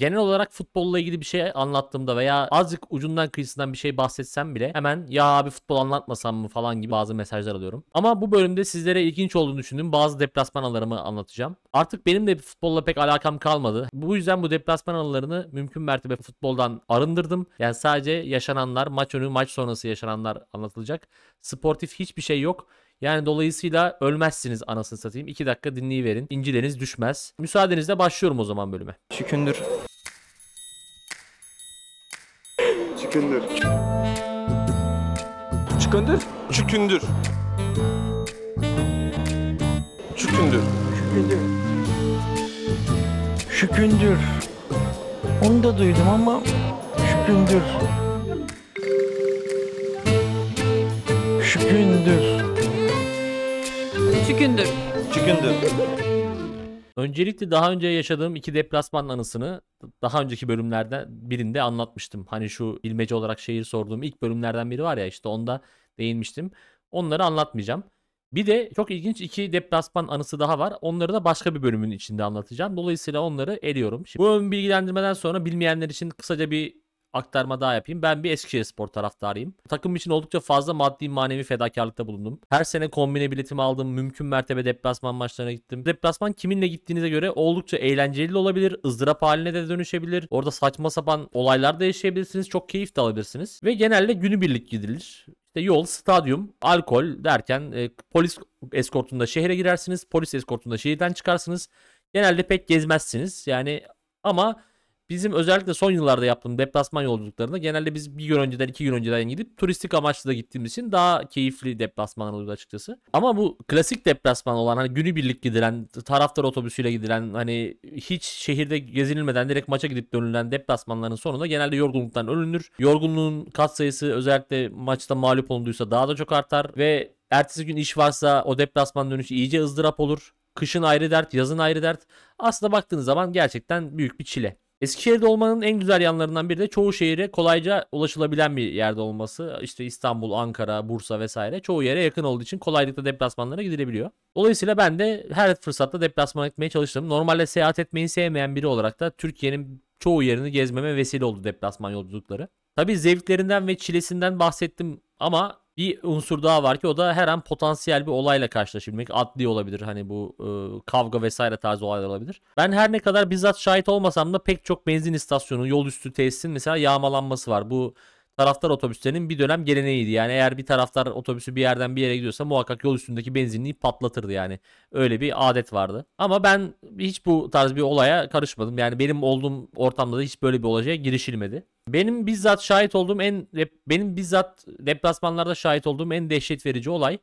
Genel olarak futbolla ilgili bir şey anlattığımda veya azıcık ucundan kıyısından bir şey bahsetsem bile hemen ya abi futbol anlatmasam mı falan gibi bazı mesajlar alıyorum. Ama bu bölümde sizlere ilginç olduğunu düşündüğüm bazı deplasman anılarımı anlatacağım. Artık benim de futbolla pek alakam kalmadı. Bu yüzden bu deplasman anılarını mümkün mertebe futboldan arındırdım. Yani sadece yaşananlar, maç önü, maç sonrası yaşananlar anlatılacak. Sportif hiçbir şey yok. Yani dolayısıyla ölmezsiniz anasını satayım. 2 dakika dinleyiverin. İncileriniz düşmez. Müsaadenizle başlıyorum o zaman bölüme. Şükündür. Çıkındır. Şükündür. Çükündür. Çükündür. Şükündür. Onu da duydum ama şükündür. Şükündür. Çükündür. Şükündür. Öncelikle daha önce yaşadığım iki deplasman anısını daha önceki bölümlerden birinde anlatmıştım. Hani şu bilmece olarak şehir sorduğum ilk bölümlerden biri var ya işte onda değinmiştim. Onları anlatmayacağım. Bir de çok ilginç iki deplasman anısı daha var. Onları da başka bir bölümün içinde anlatacağım. Dolayısıyla onları eliyorum. Şimdi bu ön bilgilendirmeden sonra bilmeyenler için kısaca bir aktarma daha yapayım. Ben bir Eskişehir Spor taraftarıyım. Takım için oldukça fazla maddi manevi fedakarlıkta bulundum. Her sene kombine biletimi aldım. Mümkün mertebe deplasman maçlarına gittim. Deplasman kiminle gittiğinize göre oldukça eğlenceli olabilir. ızdırap haline de dönüşebilir. Orada saçma sapan olaylar da yaşayabilirsiniz. Çok keyif de alabilirsiniz. Ve genelde günübirlik gidilir. İşte yol, stadyum, alkol derken e, polis eskortunda şehre girersiniz. Polis eskortunda şehirden çıkarsınız. Genelde pek gezmezsiniz. Yani ama bizim özellikle son yıllarda yaptığım deplasman yolculuklarında genelde biz bir gün önceden iki gün önceden gidip turistik amaçlı da gittiğimiz için daha keyifli deplasmanlar oluyor açıkçası. Ama bu klasik deplasman olan hani günübirlik gidilen taraftar otobüsüyle gidilen hani hiç şehirde gezinilmeden direkt maça gidip dönülen deplasmanların sonunda genelde yorgunluktan ölünür. Yorgunluğun katsayısı özellikle maçta mağlup olunduysa daha da çok artar ve ertesi gün iş varsa o deplasman dönüşü iyice ızdırap olur. Kışın ayrı dert, yazın ayrı dert. Aslında baktığınız zaman gerçekten büyük bir çile. Eskişehir'de olmanın en güzel yanlarından biri de çoğu şehire kolayca ulaşılabilen bir yerde olması. İşte İstanbul, Ankara, Bursa vesaire çoğu yere yakın olduğu için kolaylıkla deplasmanlara gidilebiliyor. Dolayısıyla ben de her fırsatta deplasmana gitmeye çalıştım. Normalde seyahat etmeyi sevmeyen biri olarak da Türkiye'nin çoğu yerini gezmeme vesile oldu deplasman yolculukları. Tabii zevklerinden ve çilesinden bahsettim ama bir unsur daha var ki o da her an potansiyel bir olayla karşılaşabilmek. Adli olabilir hani bu e, kavga vesaire tarzı olaylar olabilir. Ben her ne kadar bizzat şahit olmasam da pek çok benzin istasyonu, yol üstü tesisin mesela yağmalanması var. Bu taraftar otobüslerinin bir dönem geleneğiydi. Yani eğer bir taraftar otobüsü bir yerden bir yere gidiyorsa muhakkak yol üstündeki benzinliği patlatırdı yani. Öyle bir adet vardı. Ama ben hiç bu tarz bir olaya karışmadım. Yani benim olduğum ortamda da hiç böyle bir olaya girişilmedi. Benim bizzat şahit olduğum en benim bizzat deplasmanlarda şahit olduğum en dehşet verici olay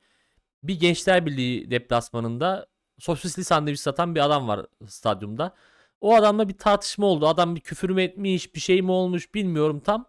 bir Gençler Birliği deplasmanında sosisli sandviç satan bir adam var stadyumda. O adamla bir tartışma oldu. Adam bir küfür mü etmiş, bir şey mi olmuş bilmiyorum tam.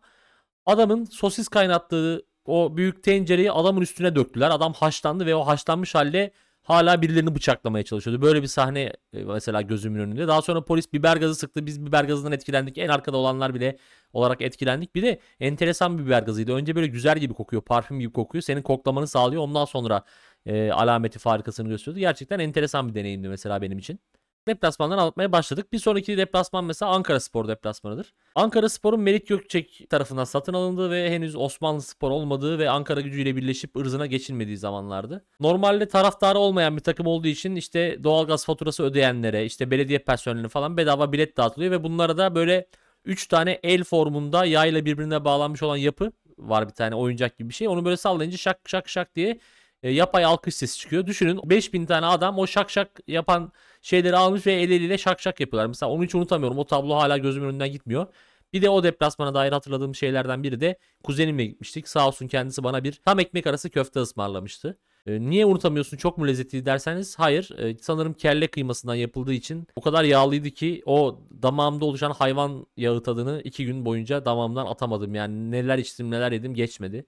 Adamın sosis kaynattığı o büyük tencereyi adamın üstüne döktüler. Adam haşlandı ve o haşlanmış halde hala birilerini bıçaklamaya çalışıyordu. Böyle bir sahne e, mesela gözümün önünde. Daha sonra polis biber gazı sıktı. Biz biber gazından etkilendik. En arkada olanlar bile olarak etkilendik. Bir de enteresan bir biber gazıydı. Önce böyle güzel gibi kokuyor. Parfüm gibi kokuyor. Senin koklamanı sağlıyor. Ondan sonra e, alameti farikasını gösteriyordu. Gerçekten enteresan bir deneyimdi mesela benim için deplasmandan anlatmaya başladık. Bir sonraki deplasman mesela Ankara Spor deplasmanıdır. Ankara Spor'un Melik Gökçek tarafından satın alındığı ve henüz Osmanlı Spor olmadığı ve Ankara gücüyle birleşip ırzına geçilmediği zamanlardı. Normalde taraftarı olmayan bir takım olduğu için işte doğalgaz faturası ödeyenlere, işte belediye personeline falan bedava bilet dağıtılıyor ve bunlara da böyle 3 tane el formunda yayla birbirine bağlanmış olan yapı var bir tane oyuncak gibi bir şey. Onu böyle sallayınca şak şak şak diye e, yapay alkış sesi çıkıyor. Düşünün 5000 tane adam o şak şak yapan şeyleri almış ve el eliyle şak şak yapıyorlar. Mesela onu hiç unutamıyorum. O tablo hala gözümün önünden gitmiyor. Bir de o deplasmana dair hatırladığım şeylerden biri de kuzenimle gitmiştik. Sağ olsun kendisi bana bir tam ekmek arası köfte ısmarlamıştı. E, niye unutamıyorsun çok mu lezzetli derseniz hayır e, sanırım kelle kıymasından yapıldığı için o kadar yağlıydı ki o damağımda oluşan hayvan yağı tadını iki gün boyunca damağımdan atamadım. Yani neler içtim neler yedim geçmedi.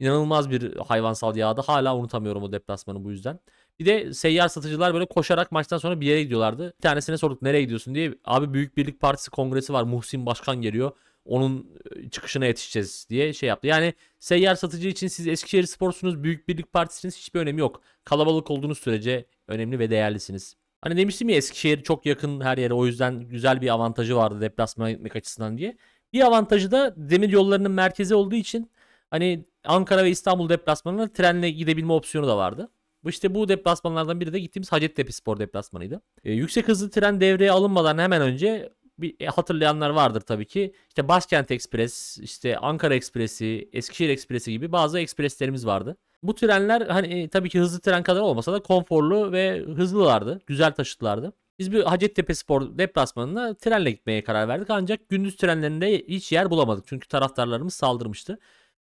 İnanılmaz bir hayvansal yağdı. Hala unutamıyorum o deplasmanı bu yüzden. Bir de seyyar satıcılar böyle koşarak maçtan sonra bir yere gidiyorlardı. Bir tanesine sorduk nereye gidiyorsun diye. Abi Büyük Birlik Partisi kongresi var. Muhsin Başkan geliyor. Onun çıkışına yetişeceğiz diye şey yaptı. Yani seyyar satıcı için siz Eskişehir Sporsunuz, Büyük Birlik Partisiniz hiçbir önemi yok. Kalabalık olduğunuz sürece önemli ve değerlisiniz. Hani demiştim ya Eskişehir çok yakın her yere o yüzden güzel bir avantajı vardı deplasmana gitmek açısından diye. Bir avantajı da demir yollarının merkezi olduğu için hani Ankara ve İstanbul deplasmanına trenle gidebilme opsiyonu da vardı. İşte bu deplasmanlardan biri de gittiğimiz Hacettepe Spor deplasmanıydı. E, yüksek hızlı tren devreye alınmadan hemen önce bir e, hatırlayanlar vardır tabii ki. İşte Başkent Ekspres, işte Ankara Ekspresi, Eskişehir Ekspresi gibi bazı ekspreslerimiz vardı. Bu trenler hani e, tabii ki hızlı tren kadar olmasa da konforlu ve hızlılardı. Güzel taşıtlardı. Biz bir Hacettepe Spor deplasmanına trenle gitmeye karar verdik. Ancak gündüz trenlerinde hiç yer bulamadık. Çünkü taraftarlarımız saldırmıştı.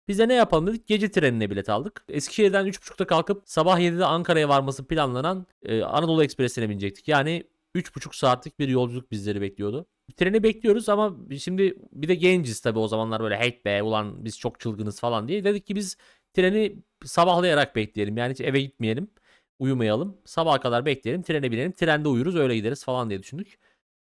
Biz de ne yapalım dedik? Gece trenine bilet aldık. Eskişehir'den 3.30'da kalkıp sabah 7'de Ankara'ya varması planlanan e, Anadolu Ekspresi'ne binecektik. Yani 3.5 saatlik bir yolculuk bizleri bekliyordu. Treni bekliyoruz ama şimdi bir de genciz tabii o zamanlar böyle hey be ulan biz çok çılgınız falan diye. Dedik ki biz treni sabahlayarak bekleyelim. Yani hiç eve gitmeyelim. Uyumayalım. Sabaha kadar bekleyelim. Trene binelim. Trende uyuruz öyle gideriz falan diye düşündük.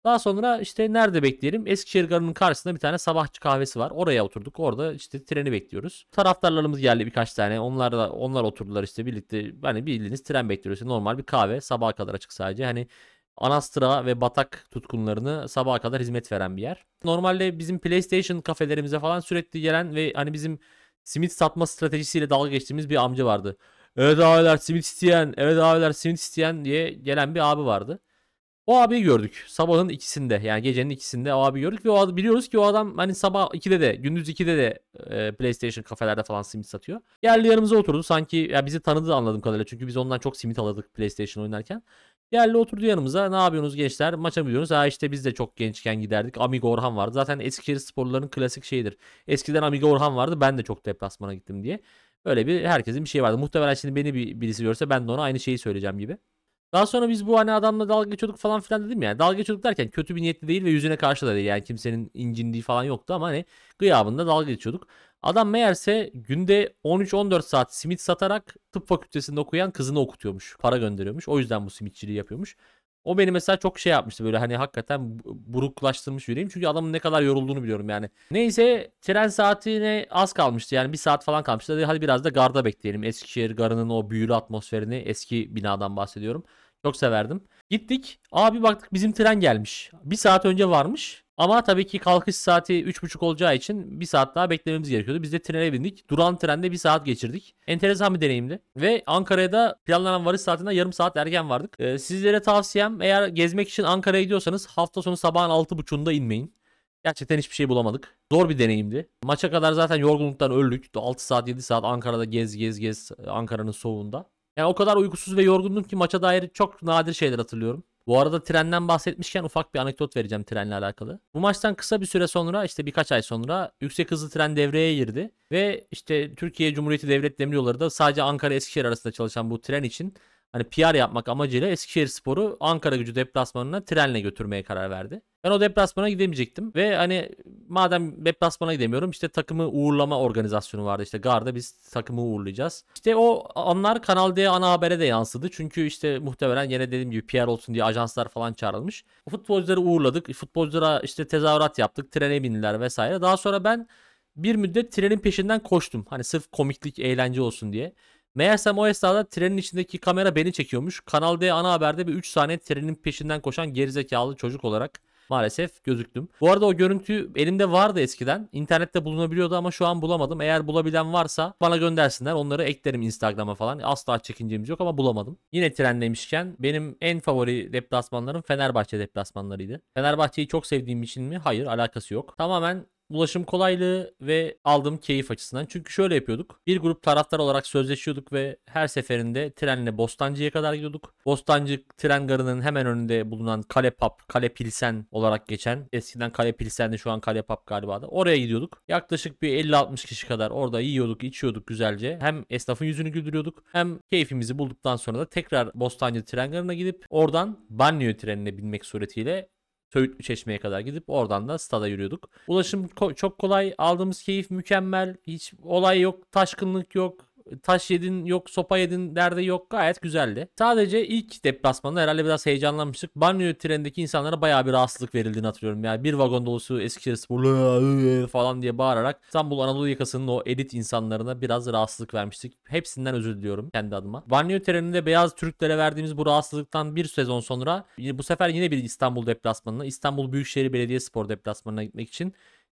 Daha sonra işte nerede bekleyelim? Eskişehir Garı'nın karşısında bir tane sabahçı kahvesi var. Oraya oturduk. Orada işte treni bekliyoruz. Taraftarlarımız geldi birkaç tane. Onlar da onlar oturdular işte birlikte. Hani bildiğiniz tren bekliyoruz. Normal bir kahve. Sabaha kadar açık sadece. Hani Anastra ve Batak tutkunlarını sabaha kadar hizmet veren bir yer. Normalde bizim PlayStation kafelerimize falan sürekli gelen ve hani bizim simit satma stratejisiyle dalga geçtiğimiz bir amca vardı. Evet abiler simit isteyen, evet abiler simit isteyen diye gelen bir abi vardı. O abiyi gördük. Sabahın ikisinde yani gecenin ikisinde o abi gördük ve o adam, biliyoruz ki o adam hani sabah 2'de de gündüz 2'de de e, PlayStation kafelerde falan simit satıyor. Geldi yanımıza oturdu sanki ya bizi tanıdı anladığım kadarıyla çünkü biz ondan çok simit alırdık PlayStation oynarken. Geldi oturdu yanımıza. Ne yapıyorsunuz gençler? Maça mı gidiyorsunuz? Ha işte biz de çok gençken giderdik. Amigo Orhan vardı. Zaten Eskişehir sporluların klasik şeyidir. Eskiden Amigo Orhan vardı. Ben de çok deplasmana gittim diye. Öyle bir herkesin bir şey vardı. Muhtemelen şimdi beni bir, birisi görse ben de ona aynı şeyi söyleyeceğim gibi. Daha sonra biz bu hani adamla dalga geçiyorduk falan filan dedim ya. Dalga geçiyorduk derken kötü bir niyetli değil ve yüzüne karşı da değil. Yani kimsenin incindiği falan yoktu ama hani gıyabında dalga geçiyorduk. Adam meğerse günde 13-14 saat simit satarak tıp fakültesinde okuyan kızını okutuyormuş. Para gönderiyormuş. O yüzden bu simitçiliği yapıyormuş. O beni mesela çok şey yapmıştı böyle hani hakikaten bu- buruklaştırmış yüreğim. Çünkü adamın ne kadar yorulduğunu biliyorum yani. Neyse tren saatine az kalmıştı yani bir saat falan kalmıştı. Hadi biraz da garda bekleyelim. Eskişehir garının o büyülü atmosferini eski binadan bahsediyorum. Çok severdim. Gittik. Abi baktık bizim tren gelmiş. Bir saat önce varmış. Ama tabii ki kalkış saati 3.30 olacağı için bir saat daha beklememiz gerekiyordu. Biz de trene bindik. Duran trende bir saat geçirdik. Enteresan bir deneyimdi. Ve Ankara'ya da planlanan varış saatinden yarım saat erken vardık. Ee, sizlere tavsiyem eğer gezmek için Ankara'ya gidiyorsanız hafta sonu sabahın 6.30'unda inmeyin. Gerçekten hiçbir şey bulamadık. Zor bir deneyimdi. Maça kadar zaten yorgunluktan öldük. 6 saat 7 saat Ankara'da gez gez gez Ankara'nın soğuğunda. Yani o kadar uykusuz ve yorgundum ki maça dair çok nadir şeyler hatırlıyorum. Bu arada trenden bahsetmişken ufak bir anekdot vereceğim trenle alakalı. Bu maçtan kısa bir süre sonra işte birkaç ay sonra yüksek hızlı tren devreye girdi. Ve işte Türkiye Cumhuriyeti Devlet Demiryolları da sadece Ankara Eskişehir arasında çalışan bu tren için hani PR yapmak amacıyla Eskişehir Sporu Ankara gücü deplasmanına trenle götürmeye karar verdi. Ben o deplasmana gidemeyecektim ve hani madem deplasmana gidemiyorum işte takımı uğurlama organizasyonu vardı işte garda biz takımı uğurlayacağız. İşte o anlar Kanal D ana habere de yansıdı çünkü işte muhtemelen yine dediğim gibi PR olsun diye ajanslar falan çağrılmış. Futbolcuları uğurladık futbolculara işte tezahürat yaptık trene bindiler vesaire. Daha sonra ben bir müddet trenin peşinden koştum hani sırf komiklik eğlence olsun diye. Meğersem o esnada trenin içindeki kamera beni çekiyormuş. Kanal D ana haberde bir 3 saniye trenin peşinden koşan gerizekalı çocuk olarak maalesef gözüktüm. Bu arada o görüntü elimde vardı eskiden. İnternette bulunabiliyordu ama şu an bulamadım. Eğer bulabilen varsa bana göndersinler. Onları eklerim Instagram'a falan. Asla çekincemiz yok ama bulamadım. Yine tren demişken benim en favori deplasmanlarım Fenerbahçe deplasmanlarıydı. Fenerbahçe'yi çok sevdiğim için mi? Hayır alakası yok. Tamamen ulaşım kolaylığı ve aldığım keyif açısından. Çünkü şöyle yapıyorduk. Bir grup taraftar olarak sözleşiyorduk ve her seferinde trenle Bostancı'ya kadar gidiyorduk. Bostancı tren garının hemen önünde bulunan Kale Pap, Kale Pilsen olarak geçen. Eskiden Kale Pilsen'di şu an Kale Pap galiba da. Oraya gidiyorduk. Yaklaşık bir 50-60 kişi kadar orada yiyorduk, içiyorduk güzelce. Hem esnafın yüzünü güldürüyorduk hem keyfimizi bulduktan sonra da tekrar Bostancı tren garına gidip oradan Banliyö trenine binmek suretiyle Söğütlü Çeşme'ye kadar gidip oradan da stada yürüyorduk. Ulaşım ko- çok kolay, aldığımız keyif mükemmel, hiç olay yok, taşkınlık yok. Taş yedin yok sopa yedin derdi yok gayet güzeldi. Sadece ilk deplasmanda herhalde biraz heyecanlanmıştık. Banyo trenindeki insanlara bayağı bir rahatsızlık verildiğini hatırlıyorum. Yani bir vagon dolusu Eskişehir sporlu falan diye bağırarak İstanbul Anadolu yakasının o elit insanlarına biraz rahatsızlık vermiştik. Hepsinden özür diliyorum kendi adıma. Banyo treninde beyaz Türklere verdiğimiz bu rahatsızlıktan bir sezon sonra bu sefer yine bir İstanbul deplasmanına İstanbul Büyükşehir Belediyespor deplasmanına gitmek için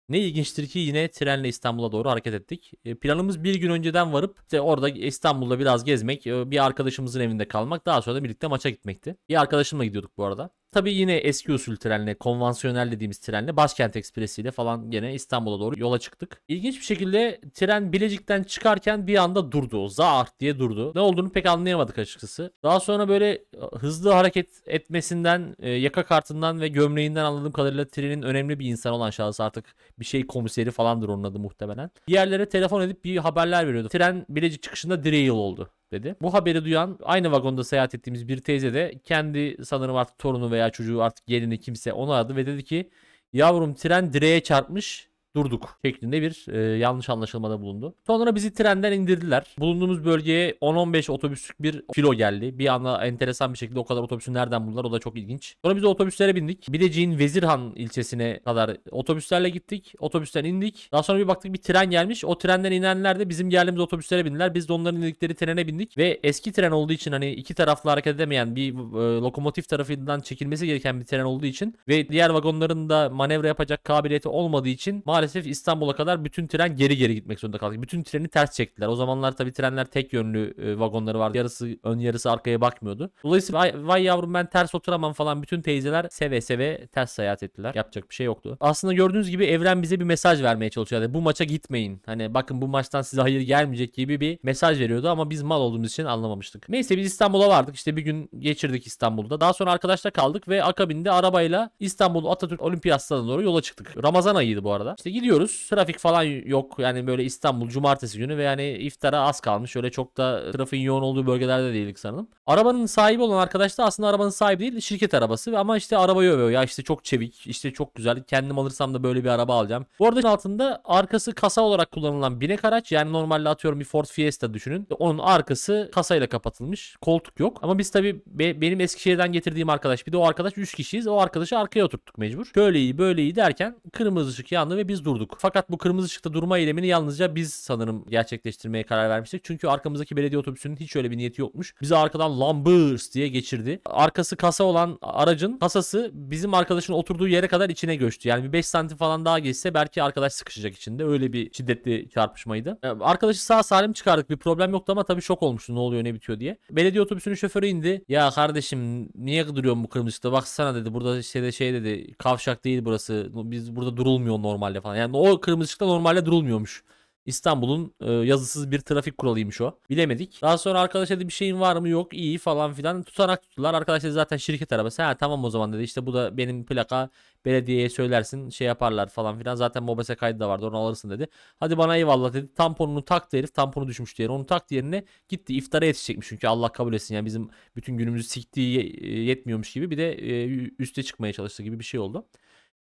ne ilginçtir ki yine trenle İstanbul'a doğru hareket ettik. E, planımız bir gün önceden varıp işte orada İstanbul'da biraz gezmek, e, bir arkadaşımızın evinde kalmak, daha sonra da birlikte maça gitmekti. Bir arkadaşımla gidiyorduk bu arada. Tabii yine eski usul trenle, konvansiyonel dediğimiz trenle, Başkent Ekspresi ile falan gene İstanbul'a doğru yola çıktık. İlginç bir şekilde tren Bilecik'ten çıkarken bir anda durdu. Zart diye durdu. Ne olduğunu pek anlayamadık açıkçası. Daha sonra böyle e, hızlı hareket etmesinden, e, yaka kartından ve gömleğinden anladığım kadarıyla trenin önemli bir insan olan şahıs artık bir şey komiseri falandır onun adı muhtemelen. Diğerlere telefon edip bir haberler veriyordu. Tren Bilecik çıkışında derail oldu dedi. Bu haberi duyan aynı vagonda seyahat ettiğimiz bir teyze de kendi sanırım artık torunu veya çocuğu artık gelini kimse onu aradı ve dedi ki yavrum tren direğe çarpmış durduk şeklinde bir e, yanlış anlaşılmada bulundu. Sonra bizi trenden indirdiler. Bulunduğumuz bölgeye 10-15 otobüslük bir filo geldi. Bir anda enteresan bir şekilde o kadar otobüsü nereden buldular o da çok ilginç. Sonra biz otobüslere bindik. Bilecik'in Vezirhan ilçesine kadar otobüslerle gittik. Otobüsten indik. Daha sonra bir baktık bir tren gelmiş. O trenden inenler de bizim geldiğimiz otobüslere bindiler. Biz de onların indikleri trene bindik. Ve eski tren olduğu için hani iki taraflı hareket edemeyen bir e, lokomotif tarafından çekilmesi gereken bir tren olduğu için ve diğer vagonların da manevra yapacak kabiliyeti olmadığı için maalesef İstanbul'a kadar bütün tren geri geri gitmek zorunda kaldık. Bütün treni ters çektiler. O zamanlar tabii trenler tek yönlü e, vagonları vardı. Yarısı ön yarısı arkaya bakmıyordu. Dolayısıyla vay, vay yavrum ben ters oturamam falan bütün teyzeler seve seve ters seyahat ettiler. Yapacak bir şey yoktu. Aslında gördüğünüz gibi evren bize bir mesaj vermeye çalışıyordu. Bu maça gitmeyin. Hani bakın bu maçtan size hayır gelmeyecek gibi bir mesaj veriyordu ama biz mal olduğumuz için anlamamıştık. Neyse biz İstanbul'a vardık. İşte bir gün geçirdik İstanbul'da. Daha sonra arkadaşla kaldık ve akabinde arabayla İstanbul Atatürk Olimpiyat Stadı'na doğru yola çıktık. Ramazan ayıydı bu arada. İşte gidiyoruz. Trafik falan yok. Yani böyle İstanbul cumartesi günü ve yani iftara az kalmış. Öyle çok da trafiğin yoğun olduğu bölgelerde değildik sanırım. Arabanın sahibi olan arkadaş da aslında arabanın sahibi değil şirket arabası ama işte arabayı övüyor. Ya işte çok çevik, işte çok güzel. Kendim alırsam da böyle bir araba alacağım. Bu arada altında arkası kasa olarak kullanılan binek araç. Yani normalde atıyorum bir Ford Fiesta düşünün. Onun arkası kasayla kapatılmış. Koltuk yok. Ama biz tabii be- benim Eskişehir'den getirdiğim arkadaş bir de o arkadaş 3 kişiyiz. O arkadaşı arkaya oturttuk mecbur. Şöyle iyi böyle iyi derken kırmızı ışık yandı ve biz durduk. Fakat bu kırmızı ışıkta durma eylemini yalnızca biz sanırım gerçekleştirmeye karar vermiştik. Çünkü arkamızdaki belediye otobüsünün hiç öyle bir niyeti yokmuş. Bizi arkadan lambırs diye geçirdi. Arkası kasa olan aracın kasası bizim arkadaşın oturduğu yere kadar içine göçtü. Yani bir 5 santim falan daha geçse belki arkadaş sıkışacak içinde. Öyle bir şiddetli çarpışmaydı. Ee, Arkadaşı sağ salim çıkardık. Bir problem yoktu ama tabii şok olmuştu ne oluyor ne bitiyor diye. Belediye otobüsünün şoförü indi. Ya kardeşim niye duruyorsun bu kırmızı ışıkta? Baksana dedi. Burada işte de şey dedi. Kavşak değil burası. Biz burada durulmuyor normalde falan. Yani o kırmızı ışıkta normalde durulmuyormuş. İstanbul'un e, yazısız bir trafik kuralıymış o. Bilemedik. Daha sonra arkadaş dedi bir şeyin var mı yok iyi falan filan tutanak tuttular. Arkadaş dedi zaten şirket arabası. Ha tamam o zaman dedi işte bu da benim plaka belediyeye söylersin şey yaparlar falan filan. Zaten mobese kaydı da vardı onu alırsın dedi. Hadi bana eyvallah dedi. Tamponunu taktı herif. Tamponu düşmüştü yere. Onu taktı yerine gitti. iftara yetişecekmiş çünkü Allah kabul etsin. Yani bizim bütün günümüzü siktiği ye- yetmiyormuş gibi bir de e, üste çıkmaya çalıştı gibi bir şey oldu.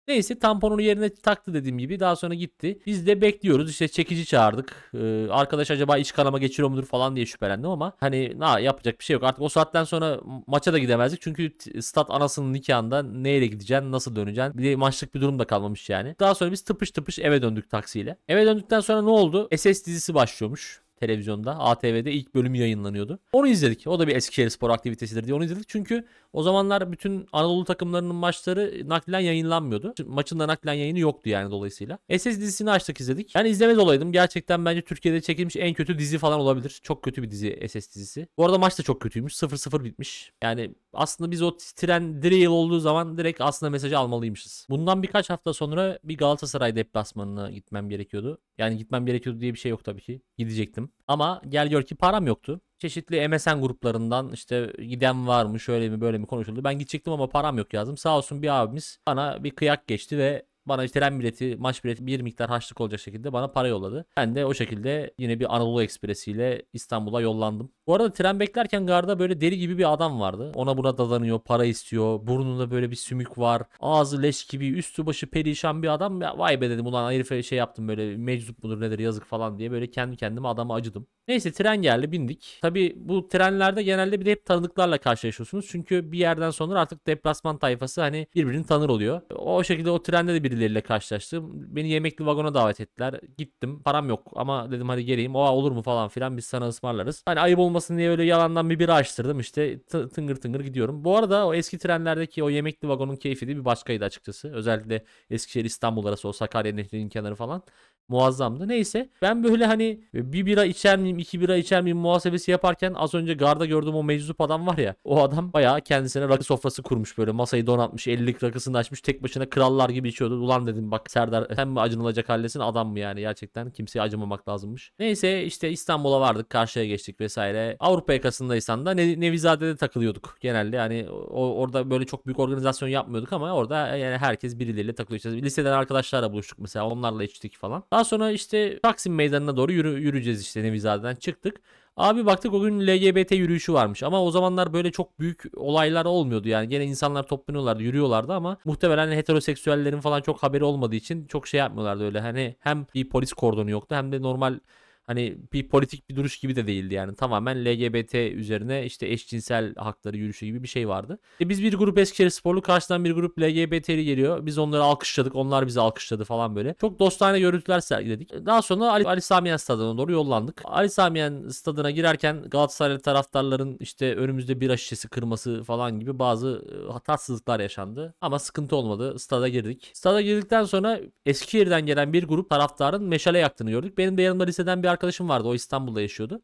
Neyse tamponunu yerine taktı dediğim gibi daha sonra gitti. Biz de bekliyoruz işte çekici çağırdık. Ee, arkadaş acaba iç kanama geçiriyor mudur falan diye şüphelendim ama hani na yapacak bir şey yok. Artık o saatten sonra maça da gidemezdik. Çünkü stat anasının nikahında neyle gideceksin nasıl döneceksin bir de maçlık bir durum da kalmamış yani. Daha sonra biz tıpış tıpış eve döndük taksiyle. Eve döndükten sonra ne oldu? SS dizisi başlıyormuş televizyonda. ATV'de ilk bölüm yayınlanıyordu. Onu izledik. O da bir Eskişehir spor aktivitesidir diye onu izledik. Çünkü o zamanlar bütün Anadolu takımlarının maçları naklen yayınlanmıyordu. Maçın da naklen yayını yoktu yani dolayısıyla. SS dizisini açtık izledik. Yani izlemez olaydım. Gerçekten bence Türkiye'de çekilmiş en kötü dizi falan olabilir. Çok kötü bir dizi SS dizisi. Bu arada maç da çok kötüymüş. 0-0 bitmiş. Yani aslında biz o tren derail olduğu zaman direkt aslında mesajı almalıymışız. Bundan birkaç hafta sonra bir Galatasaray deplasmanına gitmem gerekiyordu. Yani gitmem gerekiyordu diye bir şey yok tabii ki. Gidecektim. Ama gel gör ki param yoktu. Çeşitli MSN gruplarından işte giden var mı şöyle mi böyle mi konuşuldu. Ben gidecektim ama param yok yazdım. Sağ olsun bir abimiz bana bir kıyak geçti ve bana tren bileti, maç bileti bir miktar harçlık olacak şekilde bana para yolladı. Ben de o şekilde yine bir Anadolu Ekspresi ile İstanbul'a yollandım. Bu arada tren beklerken garda böyle deli gibi bir adam vardı. Ona buna dadanıyor, para istiyor. Burnunda böyle bir sümük var. Ağzı leş gibi, üstü başı perişan bir adam. Ya vay be dedim ulan herife şey yaptım böyle meczup mudur nedir yazık falan diye böyle kendi kendime adama acıdım. Neyse tren geldi bindik. Tabi bu trenlerde genelde bir de hep tanıdıklarla karşılaşıyorsunuz. Çünkü bir yerden sonra artık deplasman tayfası hani birbirini tanır oluyor. O şekilde o trende de birileriyle karşılaştım. Beni yemekli vagona davet ettiler. Gittim. Param yok ama dedim hadi geleyim. O olur mu falan filan biz sana ısmarlarız. Hani ayıp olmasın diye öyle yalandan bir bira açtırdım. İşte tı- tıngır tıngır gidiyorum. Bu arada o eski trenlerdeki o yemekli vagonun keyfi de bir başkaydı açıkçası. Özellikle Eskişehir İstanbul arası o Sakarya Nehri'nin kenarı falan muazzamdı. Neyse ben böyle hani bir bira içer miyim iki bira içer miyim muhasebesi yaparken az önce garda gördüğüm o meczup adam var ya o adam bayağı kendisine rakı sofrası kurmuş böyle masayı donatmış 50'lik rakısını açmış tek başına krallar gibi içiyordu. Ulan dedim bak Serdar sen mi acınılacak haldesin adam mı yani gerçekten kimseye acımamak lazımmış. Neyse işte İstanbul'a vardık karşıya geçtik vesaire. Avrupa yakasındaysan da Ne- Nevizade'de takılıyorduk genelde yani o, orada böyle çok büyük organizasyon yapmıyorduk ama orada yani herkes birileriyle takılıyor. İşte liseden arkadaşlarla buluştuk mesela onlarla içtik falan. Daha sonra işte Taksim Meydanı'na doğru yürü, yürüyeceğiz işte Nevizade'den çıktık. Abi baktık o gün LGBT yürüyüşü varmış. Ama o zamanlar böyle çok büyük olaylar olmuyordu. Yani gene insanlar toplanıyorlardı yürüyorlardı ama muhtemelen heteroseksüellerin falan çok haberi olmadığı için çok şey yapmıyorlardı öyle. Hani hem bir polis kordonu yoktu hem de normal hani bir politik bir duruş gibi de değildi yani tamamen LGBT üzerine işte eşcinsel hakları yürüyüşü gibi bir şey vardı. E biz bir grup Eskişehir sporlu karşıdan bir grup LGBT'li geliyor. Biz onları alkışladık. Onlar bizi alkışladı falan böyle. Çok dostane görüntüler sergiledik. Daha sonra Ali, Ali Samiyen stadına doğru yollandık. Ali Samiyen stadına girerken Galatasaraylı taraftarların işte önümüzde bira şişesi kırması falan gibi bazı e, tatsızlıklar yaşandı. Ama sıkıntı olmadı. Stada girdik. Stada girdikten sonra Eskişehir'den gelen bir grup taraftarın meşale yaktığını gördük. Benim de yanımda liseden bir arkadaşım vardı. O İstanbul'da yaşıyordu.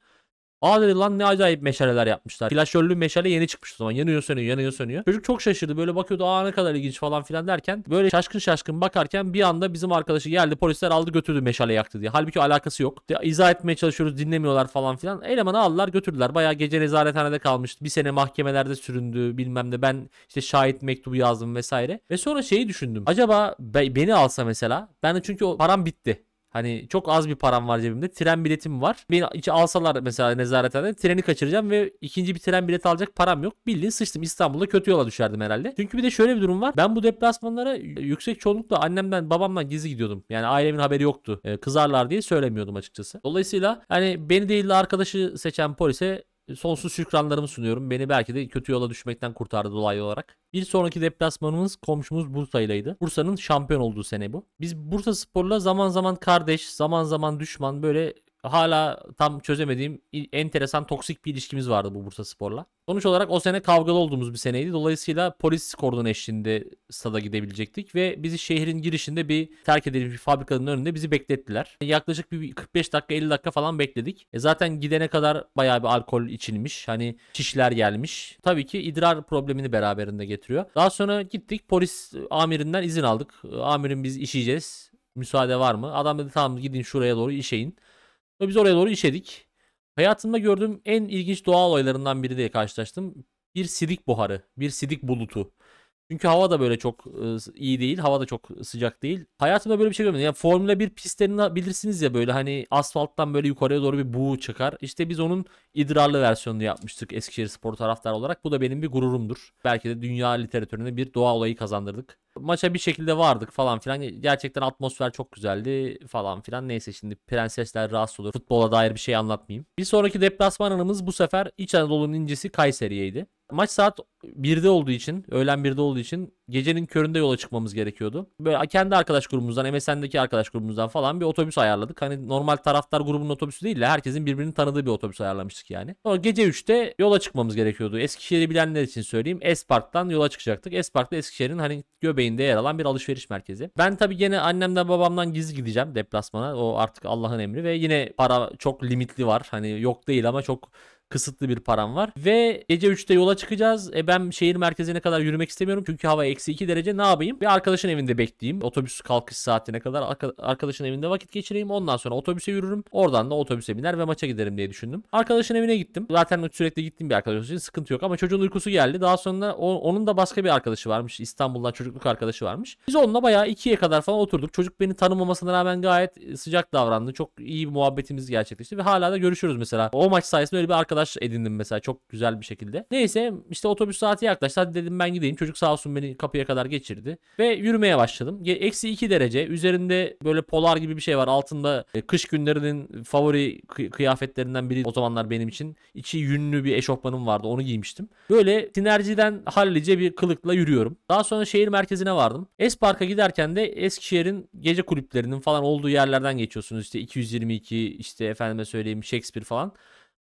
Aa dedi lan ne acayip meşaleler yapmışlar. Flaşörlü meşale yeni çıkmış o zaman. Yanıyor sönüyor yanıyor sönüyor. Çocuk çok şaşırdı böyle bakıyordu aa ne kadar ilginç falan filan derken böyle şaşkın şaşkın bakarken bir anda bizim arkadaşı geldi polisler aldı götürdü meşale yaktı diye. Halbuki alakası yok. İşte izah etmeye çalışıyoruz dinlemiyorlar falan filan. Elemanı aldılar götürdüler. Bayağı gece nezarethanede kalmıştı. Bir sene mahkemelerde süründü bilmem ne. Ben işte şahit mektubu yazdım vesaire. Ve sonra şeyi düşündüm. Acaba be- beni alsa mesela. Ben de çünkü o param bitti. Hani çok az bir param var cebimde. Tren biletim var. Beni içi alsalar mesela nezarethanede treni kaçıracağım ve ikinci bir tren bileti alacak param yok. Bildiğin sıçtım. İstanbul'da kötü yola düşerdim herhalde. Çünkü bir de şöyle bir durum var. Ben bu deplasmanlara yüksek çoğunlukla annemden babamdan gizli gidiyordum. Yani ailemin haberi yoktu. Ee, kızarlar diye söylemiyordum açıkçası. Dolayısıyla hani beni değil de arkadaşı seçen polise sonsuz şükranlarımı sunuyorum. Beni belki de kötü yola düşmekten kurtardı dolaylı olarak. Bir sonraki deplasmanımız komşumuz Bursa'yleydi. Bursa'nın şampiyon olduğu sene bu. Biz Bursa Spor'la zaman zaman kardeş, zaman zaman düşman böyle hala tam çözemediğim enteresan toksik bir ilişkimiz vardı bu Bursa Spor'la. Sonuç olarak o sene kavgalı olduğumuz bir seneydi. Dolayısıyla polis kordonu eşliğinde stada gidebilecektik ve bizi şehrin girişinde bir terk edilmiş bir fabrikanın önünde bizi beklettiler. Yaklaşık bir 45 dakika 50 dakika falan bekledik. E zaten gidene kadar bayağı bir alkol içilmiş. Hani şişler gelmiş. Tabii ki idrar problemini beraberinde getiriyor. Daha sonra gittik polis amirinden izin aldık. Amirim biz işeyeceğiz. Müsaade var mı? Adam dedi tamam gidin şuraya doğru işeyin. Ve biz oraya doğru işedik. Hayatımda gördüğüm en ilginç doğa olaylarından biri diye karşılaştım. Bir sidik buharı, bir sidik bulutu. Çünkü hava da böyle çok e, iyi değil. Hava da çok sıcak değil. Hayatımda böyle bir şey görmedim. Yani Formula 1 pistlerini bilirsiniz ya böyle hani asfalttan böyle yukarıya doğru bir buğu çıkar. İşte biz onun idrarlı versiyonunu yapmıştık Eskişehir Spor taraftarı olarak. Bu da benim bir gururumdur. Belki de dünya literatüründe bir doğa olayı kazandırdık. Maça bir şekilde vardık falan filan. Gerçekten atmosfer çok güzeldi falan filan. Neyse şimdi prensesler rahatsız olur. Futbola dair bir şey anlatmayayım. Bir sonraki deplasman anımız bu sefer İç Anadolu'nun incisi Kayseri'yeydi. Maç saat 1'de olduğu için, öğlen 1'de olduğu için gecenin köründe yola çıkmamız gerekiyordu. Böyle kendi arkadaş grubumuzdan, MSN'deki arkadaş grubumuzdan falan bir otobüs ayarladık. Hani normal taraftar grubunun otobüsü değil de herkesin birbirini tanıdığı bir otobüs ayarlamıştık yani. Sonra gece 3'te yola çıkmamız gerekiyordu. Eskişehir'i bilenler için söyleyeyim. Espark'tan yola çıkacaktık. Espark da Eskişehir'in hani göbeğinde yer alan bir alışveriş merkezi. Ben tabii gene annemden babamdan gizli gideceğim deplasmana. O artık Allah'ın emri ve yine para çok limitli var. Hani yok değil ama çok kısıtlı bir param var. Ve gece 3'te yola çıkacağız. E ben şehir merkezine kadar yürümek istemiyorum. Çünkü hava eksi 2 derece. Ne yapayım? Bir arkadaşın evinde bekleyeyim. Otobüs kalkış saatine kadar arka- arkadaşın evinde vakit geçireyim. Ondan sonra otobüse yürürüm. Oradan da otobüse biner ve maça giderim diye düşündüm. Arkadaşın evine gittim. Zaten sürekli gittiğim bir arkadaş için sıkıntı yok. Ama çocuğun uykusu geldi. Daha sonra o- onun da başka bir arkadaşı varmış. İstanbul'dan çocukluk arkadaşı varmış. Biz onunla bayağı 2'ye kadar falan oturduk. Çocuk beni tanımamasına rağmen gayet sıcak davrandı. Çok iyi bir muhabbetimiz gerçekleşti ve hala da görüşüyoruz mesela. O maç sayesinde öyle bir arkadaş edindim mesela çok güzel bir şekilde. Neyse işte otobüs saati yaklaştı. Hadi dedim ben gideyim. Çocuk sağ olsun beni kapıya kadar geçirdi. Ve yürümeye başladım. Eksi 2 derece. Üzerinde böyle polar gibi bir şey var. Altında e, kış günlerinin favori kı- kıyafetlerinden biri o zamanlar benim için. İçi yünlü bir eşofmanım vardı. Onu giymiştim. Böyle sinerjiden hallice bir kılıkla yürüyorum. Daha sonra şehir merkezine vardım. Espark'a giderken de Eskişehir'in gece kulüplerinin falan olduğu yerlerden geçiyorsunuz. İşte 222 işte efendime söyleyeyim Shakespeare falan.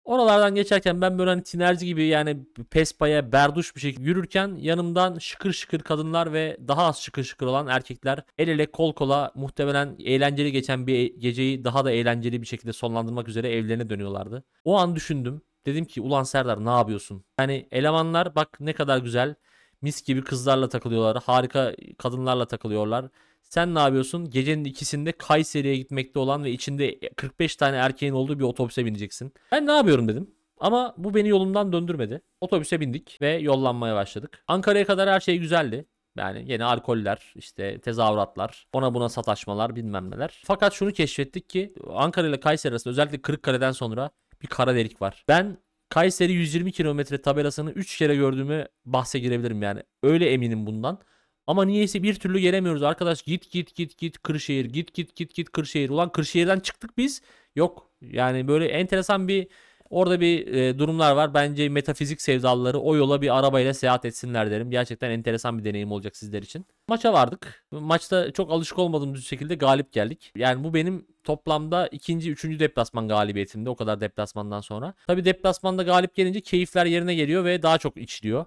Oralardan geçerken ben böyle hani tinerci gibi yani pespaya berduş bir şekilde yürürken yanımdan şıkır şıkır kadınlar ve daha az şıkır şıkır olan erkekler el ele kol kola muhtemelen eğlenceli geçen bir geceyi daha da eğlenceli bir şekilde sonlandırmak üzere evlerine dönüyorlardı. O an düşündüm. Dedim ki ulan Serdar ne yapıyorsun? Yani elemanlar bak ne kadar güzel mis gibi kızlarla takılıyorlar. Harika kadınlarla takılıyorlar. Sen ne yapıyorsun? Gecenin ikisinde Kayseri'ye gitmekte olan ve içinde 45 tane erkeğin olduğu bir otobüse bineceksin. Ben ne yapıyorum dedim. Ama bu beni yolumdan döndürmedi. Otobüse bindik ve yollanmaya başladık. Ankara'ya kadar her şey güzeldi. Yani yine alkoller, işte tezahüratlar, ona buna sataşmalar, bilmem neler. Fakat şunu keşfettik ki Ankara ile Kayseri arasında özellikle Kırıkkale'den sonra bir kara delik var. Ben Kayseri 120 kilometre tabelasını 3 kere gördüğümü bahse girebilirim yani. Öyle eminim bundan. Ama niyeyse bir türlü gelemiyoruz arkadaş. Git git git git Kırşehir. Git git git git Kırşehir. Ulan Kırşehir'den çıktık biz. Yok. Yani böyle enteresan bir orada bir e, durumlar var. Bence metafizik sevdalıları o yola bir arabayla seyahat etsinler derim. Gerçekten enteresan bir deneyim olacak sizler için. Maça vardık. Maçta çok alışık olmadığımız bir şekilde galip geldik. Yani bu benim toplamda ikinci, üçüncü deplasman galibiyetimde o kadar deplasmandan sonra. Tabi deplasmanda galip gelince keyifler yerine geliyor ve daha çok içiliyor.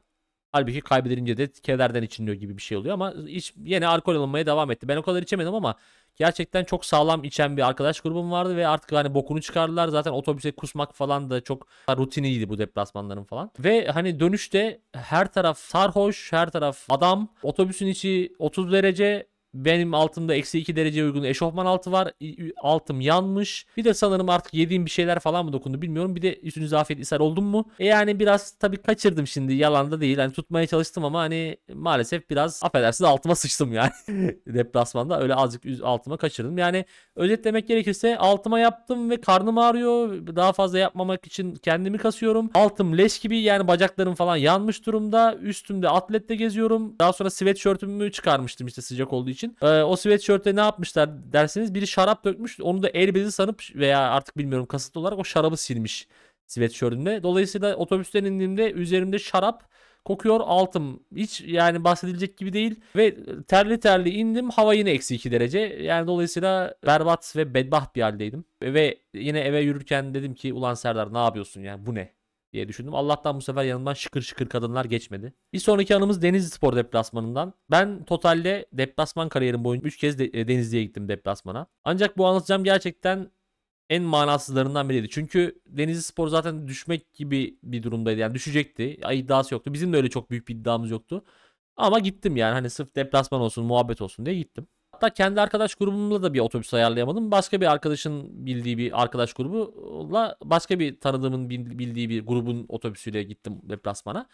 Halbuki kaybedilince de kederden içiliyor gibi bir şey oluyor ama iç, yine alkol alınmaya devam etti. Ben o kadar içemedim ama gerçekten çok sağlam içen bir arkadaş grubum vardı ve artık hani bokunu çıkardılar. Zaten otobüse kusmak falan da çok rutiniydi bu deplasmanların falan. Ve hani dönüşte her taraf sarhoş, her taraf adam. Otobüsün içi 30 derece benim altımda eksi 2 dereceye uygun eşofman altı var. Altım yanmış. Bir de sanırım artık yediğim bir şeyler falan mı dokundu bilmiyorum. Bir de üstünüze afiyet ishal oldum mu? E yani biraz tabii kaçırdım şimdi. Yalan da değil. Hani tutmaya çalıştım ama hani maalesef biraz affedersiniz altıma sıçtım yani. Deplasmanda öyle azıcık altıma kaçırdım. Yani özetlemek gerekirse altıma yaptım ve karnım ağrıyor. Daha fazla yapmamak için kendimi kasıyorum. Altım leş gibi yani bacaklarım falan yanmış durumda. Üstümde atletle geziyorum. Daha sonra sweatshirtümü çıkarmıştım işte sıcak olduğu için. Ee, o sweatshirtte ne yapmışlar derseniz biri şarap dökmüş. Onu da el bezi sanıp veya artık bilmiyorum kasıtlı olarak o şarabı silmiş sweatshirtinde. Dolayısıyla otobüsten indiğimde üzerimde şarap kokuyor altım. Hiç yani bahsedilecek gibi değil. Ve terli terli indim. Hava yine eksi 2 derece. Yani dolayısıyla berbat ve bedbaht bir haldeydim. Ve yine eve yürürken dedim ki ulan Serdar ne yapıyorsun yani bu ne? Diye düşündüm. Allah'tan bu sefer yanımdan şıkır şıkır kadınlar geçmedi. Bir sonraki anımız Denizli Spor deplasmanından. Ben totalde deplasman kariyerim boyunca 3 kez de- e, Denizli'ye gittim deplasmana. Ancak bu anlatacağım gerçekten en manasızlarından biriydi. Çünkü Denizli Spor zaten düşmek gibi bir durumdaydı. Yani düşecekti. İddiası yoktu. Bizim de öyle çok büyük bir iddiamız yoktu. Ama gittim yani hani sırf deplasman olsun, muhabbet olsun diye gittim. Hatta kendi arkadaş grubumla da bir otobüs ayarlayamadım. Başka bir arkadaşın bildiği bir arkadaş grubuyla başka bir tanıdığımın bil- bildiği bir grubun otobüsüyle gittim deplasmana.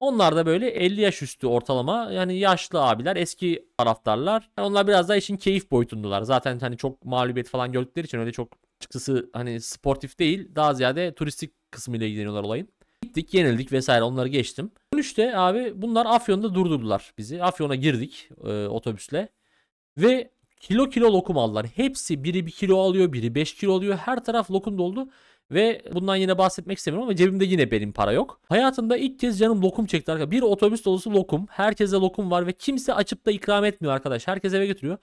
Onlar da böyle 50 yaş üstü ortalama yani yaşlı abiler eski taraftarlar. Yani onlar biraz daha işin keyif boyutundalar. Zaten hani çok mağlubiyet falan gördükleri için öyle çok açıkçası hani sportif değil daha ziyade turistik kısmıyla ilgileniyorlar olayın. Gittik yenildik vesaire onları geçtim. Dönüşte abi bunlar Afyon'da durdurdular bizi. Afyon'a girdik e, otobüsle. Ve kilo kilo lokum aldılar. Hepsi biri bir kilo alıyor, biri 5 kilo alıyor. Her taraf lokum doldu. Ve bundan yine bahsetmek istemiyorum ama cebimde yine benim para yok. Hayatımda ilk kez canım lokum çekti arkadaşlar. Bir otobüs dolusu lokum. Herkese lokum var ve kimse açıp da ikram etmiyor arkadaş. Herkes eve götürüyor.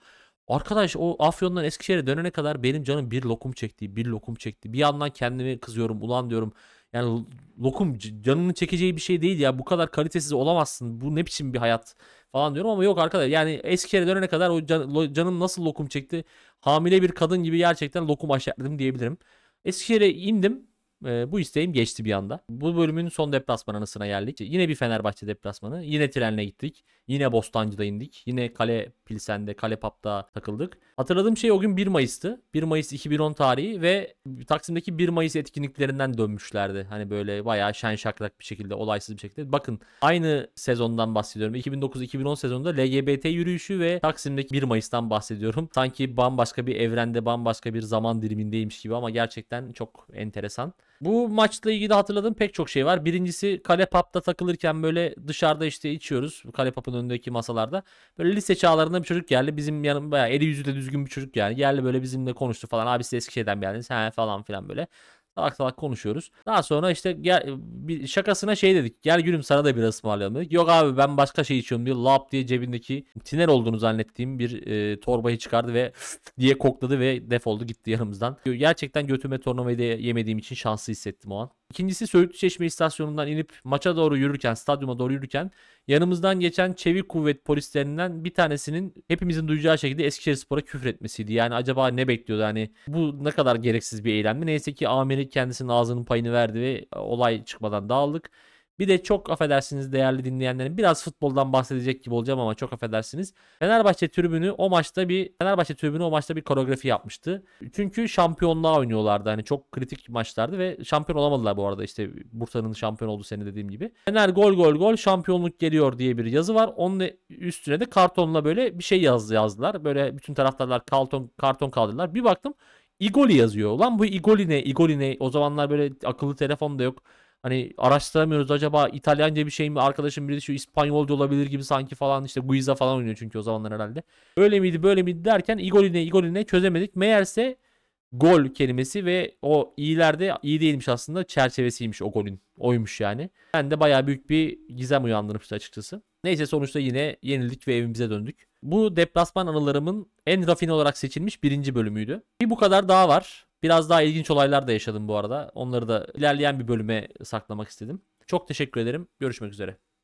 Arkadaş o Afyon'dan Eskişehir'e dönene kadar benim canım bir lokum çekti, bir lokum çekti. Bir yandan kendimi kızıyorum, ulan diyorum. Yani lokum canını çekeceği bir şey değil ya. Bu kadar kalitesiz olamazsın. Bu ne biçim bir hayat falan diyorum ama yok arkadaş. Yani Eskişehir'e dönene kadar o can- lo- canım nasıl lokum çekti. Hamile bir kadın gibi gerçekten lokum aşerdim diyebilirim. Eskişehir'e indim. Ee, bu isteğim geçti bir anda. Bu bölümün son deplasman anısına geldik. Yine bir Fenerbahçe deplasmanı. Yine trenle gittik. Yine Bostancı'da indik. Yine Kale Pilsen'de, Kale Pap'ta takıldık. Hatırladığım şey o gün 1 Mayıs'tı. 1 Mayıs 2010 tarihi ve Taksim'deki 1 Mayıs etkinliklerinden dönmüşlerdi. Hani böyle bayağı şen şakrak bir şekilde, olaysız bir şekilde. Bakın aynı sezondan bahsediyorum. 2009-2010 sezonunda LGBT yürüyüşü ve Taksim'deki 1 Mayıs'tan bahsediyorum. Sanki bambaşka bir evrende, bambaşka bir zaman dilimindeymiş gibi ama gerçekten çok enteresan. Bu maçla ilgili hatırladığım pek çok şey var. Birincisi Kale Pub'da takılırken böyle dışarıda işte içiyoruz. Kale Pub'ın önündeki masalarda. Böyle lise çağlarında bir çocuk geldi. Bizim yanım bayağı eli yüzü de düzgün bir çocuk yani. Geldi böyle bizimle konuştu falan. Abi siz Eskişehir'den geldiniz? He falan filan böyle. Salak salak konuşuyoruz. Daha sonra işte gel, bir şakasına şey dedik. Gel gülüm sana da bir ısmarlayalım dedik. Yok abi ben başka şey içiyorum diye lap diye cebindeki tiner olduğunu zannettiğim bir e, torbayı çıkardı ve diye kokladı ve defoldu gitti yanımızdan. Gerçekten götüme tornavidayı da yemediğim için şanslı hissettim o an. İkincisi Söğütlü Çeşme istasyonundan inip maça doğru yürürken, stadyuma doğru yürürken yanımızdan geçen çevik kuvvet polislerinden bir tanesinin hepimizin duyacağı şekilde Eskişehir Spor'a küfür etmesiydi. Yani acaba ne bekliyordu hani bu ne kadar gereksiz bir eylemdi. Neyse ki amiri kendisinin ağzının payını verdi ve olay çıkmadan dağıldık. Bir de çok affedersiniz değerli dinleyenlerim biraz futboldan bahsedecek gibi olacağım ama çok affedersiniz. Fenerbahçe tribünü o maçta bir Fenerbahçe tribünü o maçta bir koreografi yapmıştı. Çünkü şampiyonluğa oynuyorlardı. Hani çok kritik maçlardı ve şampiyon olamadılar bu arada. İşte Bursa'nın şampiyon olduğu sene dediğim gibi. Fener gol gol gol şampiyonluk geliyor diye bir yazı var. Onun üstüne de kartonla böyle bir şey yazdı yazdılar. Böyle bütün taraftarlar karton karton kaldırdılar. Bir baktım Igoli yazıyor. Ulan bu Igoli ne? Igoli ne? O zamanlar böyle akıllı telefon da yok. Hani araştıramıyoruz acaba İtalyanca bir şey mi arkadaşım biri şu İspanyolca olabilir gibi sanki falan işte Guiza falan oynuyor çünkü o zamanlar herhalde. Öyle miydi böyle miydi derken Igoli Igoli ne çözemedik. Meğerse gol kelimesi ve o iyilerde iyi değilmiş aslında çerçevesiymiş o golün. Oymuş yani. Ben de bayağı büyük bir gizem uyandırmıştı açıkçası. Neyse sonuçta yine yenildik ve evimize döndük. Bu deplasman anılarımın en rafine olarak seçilmiş birinci bölümüydü. Bir bu kadar daha var. Biraz daha ilginç olaylar da yaşadım bu arada. Onları da ilerleyen bir bölüme saklamak istedim. Çok teşekkür ederim. Görüşmek üzere.